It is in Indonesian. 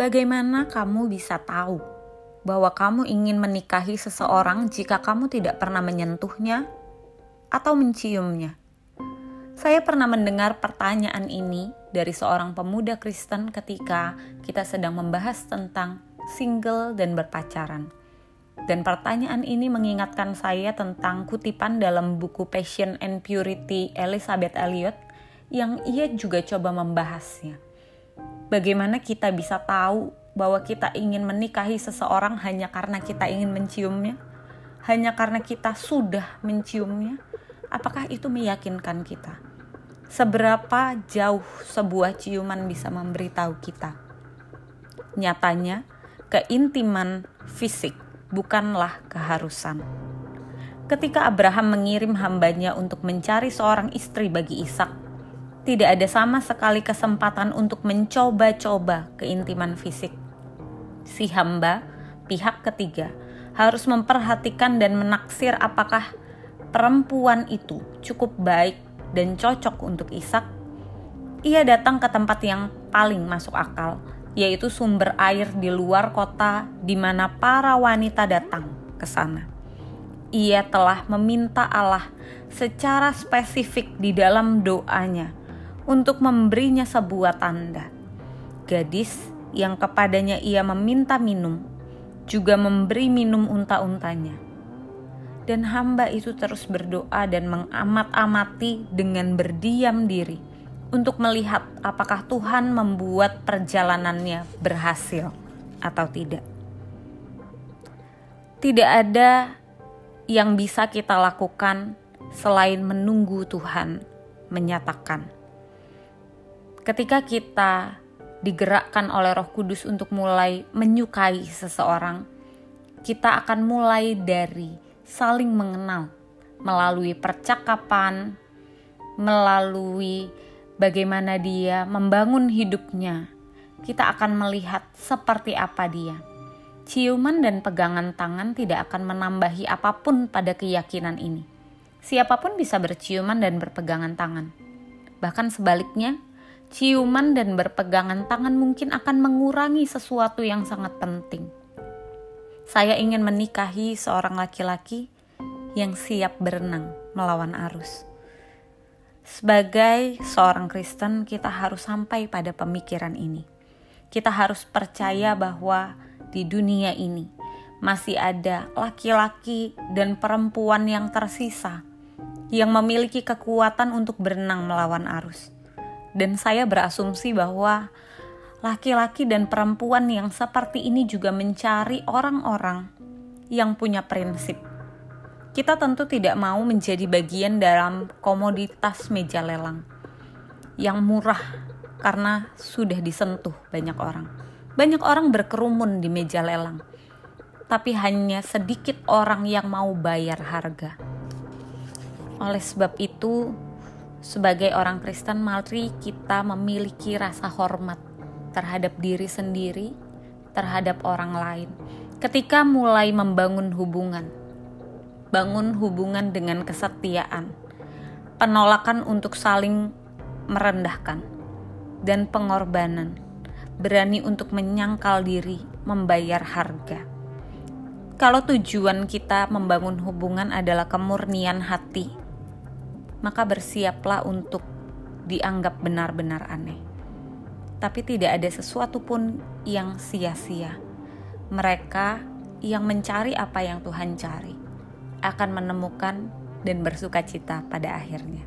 Bagaimana kamu bisa tahu bahwa kamu ingin menikahi seseorang jika kamu tidak pernah menyentuhnya atau menciumnya? Saya pernah mendengar pertanyaan ini dari seorang pemuda Kristen ketika kita sedang membahas tentang single dan berpacaran. Dan pertanyaan ini mengingatkan saya tentang kutipan dalam buku Passion and Purity Elizabeth Elliot yang ia juga coba membahasnya. Bagaimana kita bisa tahu bahwa kita ingin menikahi seseorang hanya karena kita ingin menciumnya? Hanya karena kita sudah menciumnya? Apakah itu meyakinkan kita? Seberapa jauh sebuah ciuman bisa memberitahu kita? Nyatanya, keintiman fisik bukanlah keharusan. Ketika Abraham mengirim hambanya untuk mencari seorang istri bagi Ishak, tidak ada sama sekali kesempatan untuk mencoba-coba keintiman fisik. Si hamba, pihak ketiga, harus memperhatikan dan menaksir apakah perempuan itu cukup baik dan cocok untuk Ishak. Ia datang ke tempat yang paling masuk akal, yaitu sumber air di luar kota di mana para wanita datang ke sana. Ia telah meminta Allah secara spesifik di dalam doanya untuk memberinya sebuah tanda. Gadis yang kepadanya ia meminta minum juga memberi minum unta-untanya. Dan hamba itu terus berdoa dan mengamat-amati dengan berdiam diri untuk melihat apakah Tuhan membuat perjalanannya berhasil atau tidak. Tidak ada yang bisa kita lakukan selain menunggu Tuhan menyatakan ketika kita digerakkan oleh Roh Kudus untuk mulai menyukai seseorang, kita akan mulai dari saling mengenal melalui percakapan, melalui bagaimana dia membangun hidupnya. Kita akan melihat seperti apa dia. Ciuman dan pegangan tangan tidak akan menambahi apa pun pada keyakinan ini. Siapa pun bisa berciuman dan berpegangan tangan. Bahkan sebaliknya, ciuman dan berpegangan tangan mungkin akan mengurangi sesuatu yang sangat penting. Saya ingin menikahi seorang laki-laki yang siap berenang melawan arus. Sebagai seorang Kristen, kita harus sampai pada pemikiran ini. Kita harus percaya bahwa di dunia ini masih ada laki-laki dan perempuan yang tersisa yang memiliki kekuatan untuk berenang melawan arus dan saya berasumsi bahwa laki-laki dan perempuan yang seperti ini juga mencari orang-orang yang punya prinsip. Kita tentu tidak mau menjadi bagian dalam komoditas meja lelang yang murah karena sudah disentuh banyak orang. Banyak orang berkerumun di meja lelang, tapi hanya sedikit orang yang mau bayar harga. Oleh sebab itu, sebagai orang Kristen, mari kita memiliki rasa hormat terhadap diri sendiri, terhadap orang lain. Ketika mulai membangun hubungan, bangun hubungan dengan kesetiaan, penolakan untuk saling merendahkan, dan pengorbanan, berani untuk menyangkal diri, membayar harga. Kalau tujuan kita membangun hubungan adalah kemurnian hati, maka bersiaplah untuk dianggap benar-benar aneh. Tapi tidak ada sesuatu pun yang sia-sia. Mereka yang mencari apa yang Tuhan cari akan menemukan dan bersuka cita pada akhirnya.